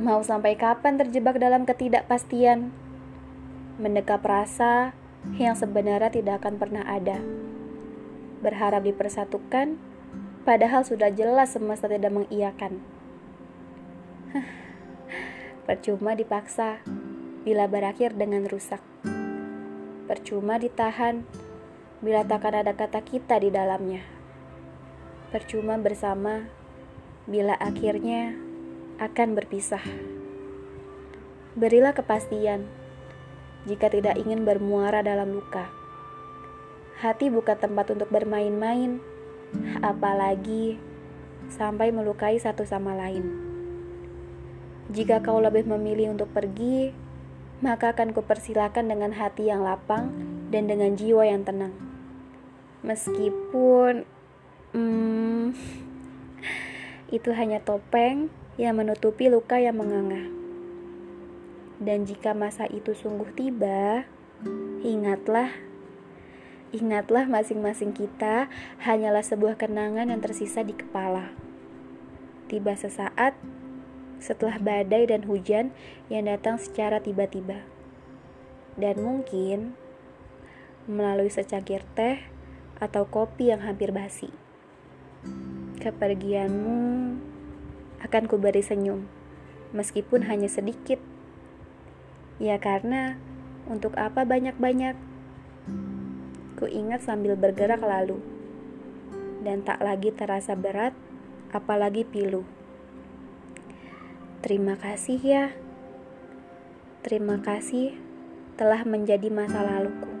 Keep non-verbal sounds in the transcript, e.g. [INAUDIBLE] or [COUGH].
Mau sampai kapan terjebak dalam ketidakpastian? Mendekap rasa yang sebenarnya tidak akan pernah ada. Berharap dipersatukan, padahal sudah jelas semesta tidak mengiyakan. [SIGHS] Percuma dipaksa bila berakhir dengan rusak. Percuma ditahan bila takkan ada kata kita di dalamnya. Percuma bersama bila akhirnya akan berpisah. Berilah kepastian jika tidak ingin bermuara dalam luka. Hati bukan tempat untuk bermain-main, apalagi sampai melukai satu sama lain. Jika kau lebih memilih untuk pergi, maka akan kupersilakan dengan hati yang lapang dan dengan jiwa yang tenang. Meskipun hmm, [LAUGHS] itu hanya topeng yang menutupi luka yang menganga. Dan jika masa itu sungguh tiba, ingatlah, ingatlah masing-masing kita hanyalah sebuah kenangan yang tersisa di kepala. Tiba sesaat setelah badai dan hujan yang datang secara tiba-tiba. Dan mungkin melalui secangkir teh atau kopi yang hampir basi. Kepergianmu akan kuberi senyum, meskipun hanya sedikit. Ya karena untuk apa banyak-banyak? Ku ingat sambil bergerak lalu, dan tak lagi terasa berat, apalagi pilu. Terima kasih ya. Terima kasih telah menjadi masa laluku.